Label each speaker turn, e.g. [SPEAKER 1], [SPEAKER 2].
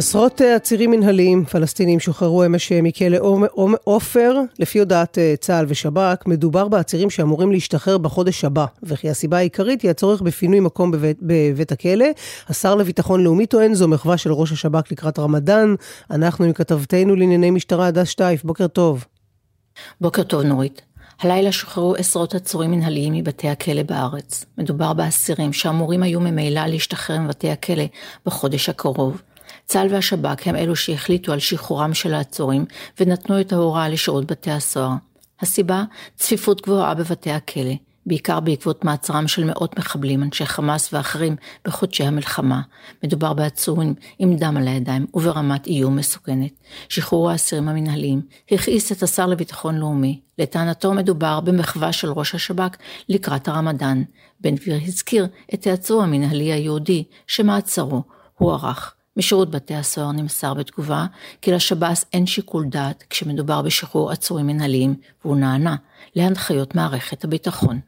[SPEAKER 1] עשרות אה, עצירים מנהליים פלסטינים שוחררו אמש אה, מכלא עופר. לפי הודעת אה, צה"ל ושב"כ, מדובר בעצירים שאמורים להשתחרר בחודש הבא, וכי הסיבה העיקרית היא הצורך בפינוי מקום בבית, בבית הכלא. השר לביטחון לאומי טוען זו מחווה של ראש השב"כ לקראת רמדאן. אנחנו עם כתבתנו לענייני משטרה הדס שטייף, בוקר טוב.
[SPEAKER 2] בוקר טוב נורית. הלילה שוחררו עשרות עצורים מנהליים מבתי הכלא בארץ. מדובר באסירים שאמורים היו ממילא להשתחרר מבתי הכלא בחודש הקרוב. צה"ל והשב"כ הם אלו שהחליטו על שחרורם של העצורים ונתנו את ההוראה לשירות בתי הסוהר. הסיבה? צפיפות גבוהה בבתי הכלא, בעיקר בעקבות מעצרם של מאות מחבלים, אנשי חמאס ואחרים בחודשי המלחמה. מדובר בעצורים עם דם על הידיים וברמת איום מסוכנת. שחרור האסירים המנהליים הכעיס את השר לביטחון לאומי. לטענתו מדובר במחווה של ראש השב"כ לקראת הרמדאן. בן גביר הזכיר את העצור המנהלי היהודי שמעצרו הוארך. משירות בתי הסוהר נמסר בתגובה כי לשב"ס אין שיקול דעת כשמדובר בשחרור עצורים מנהליים והוא נענה להנחיות מערכת הביטחון.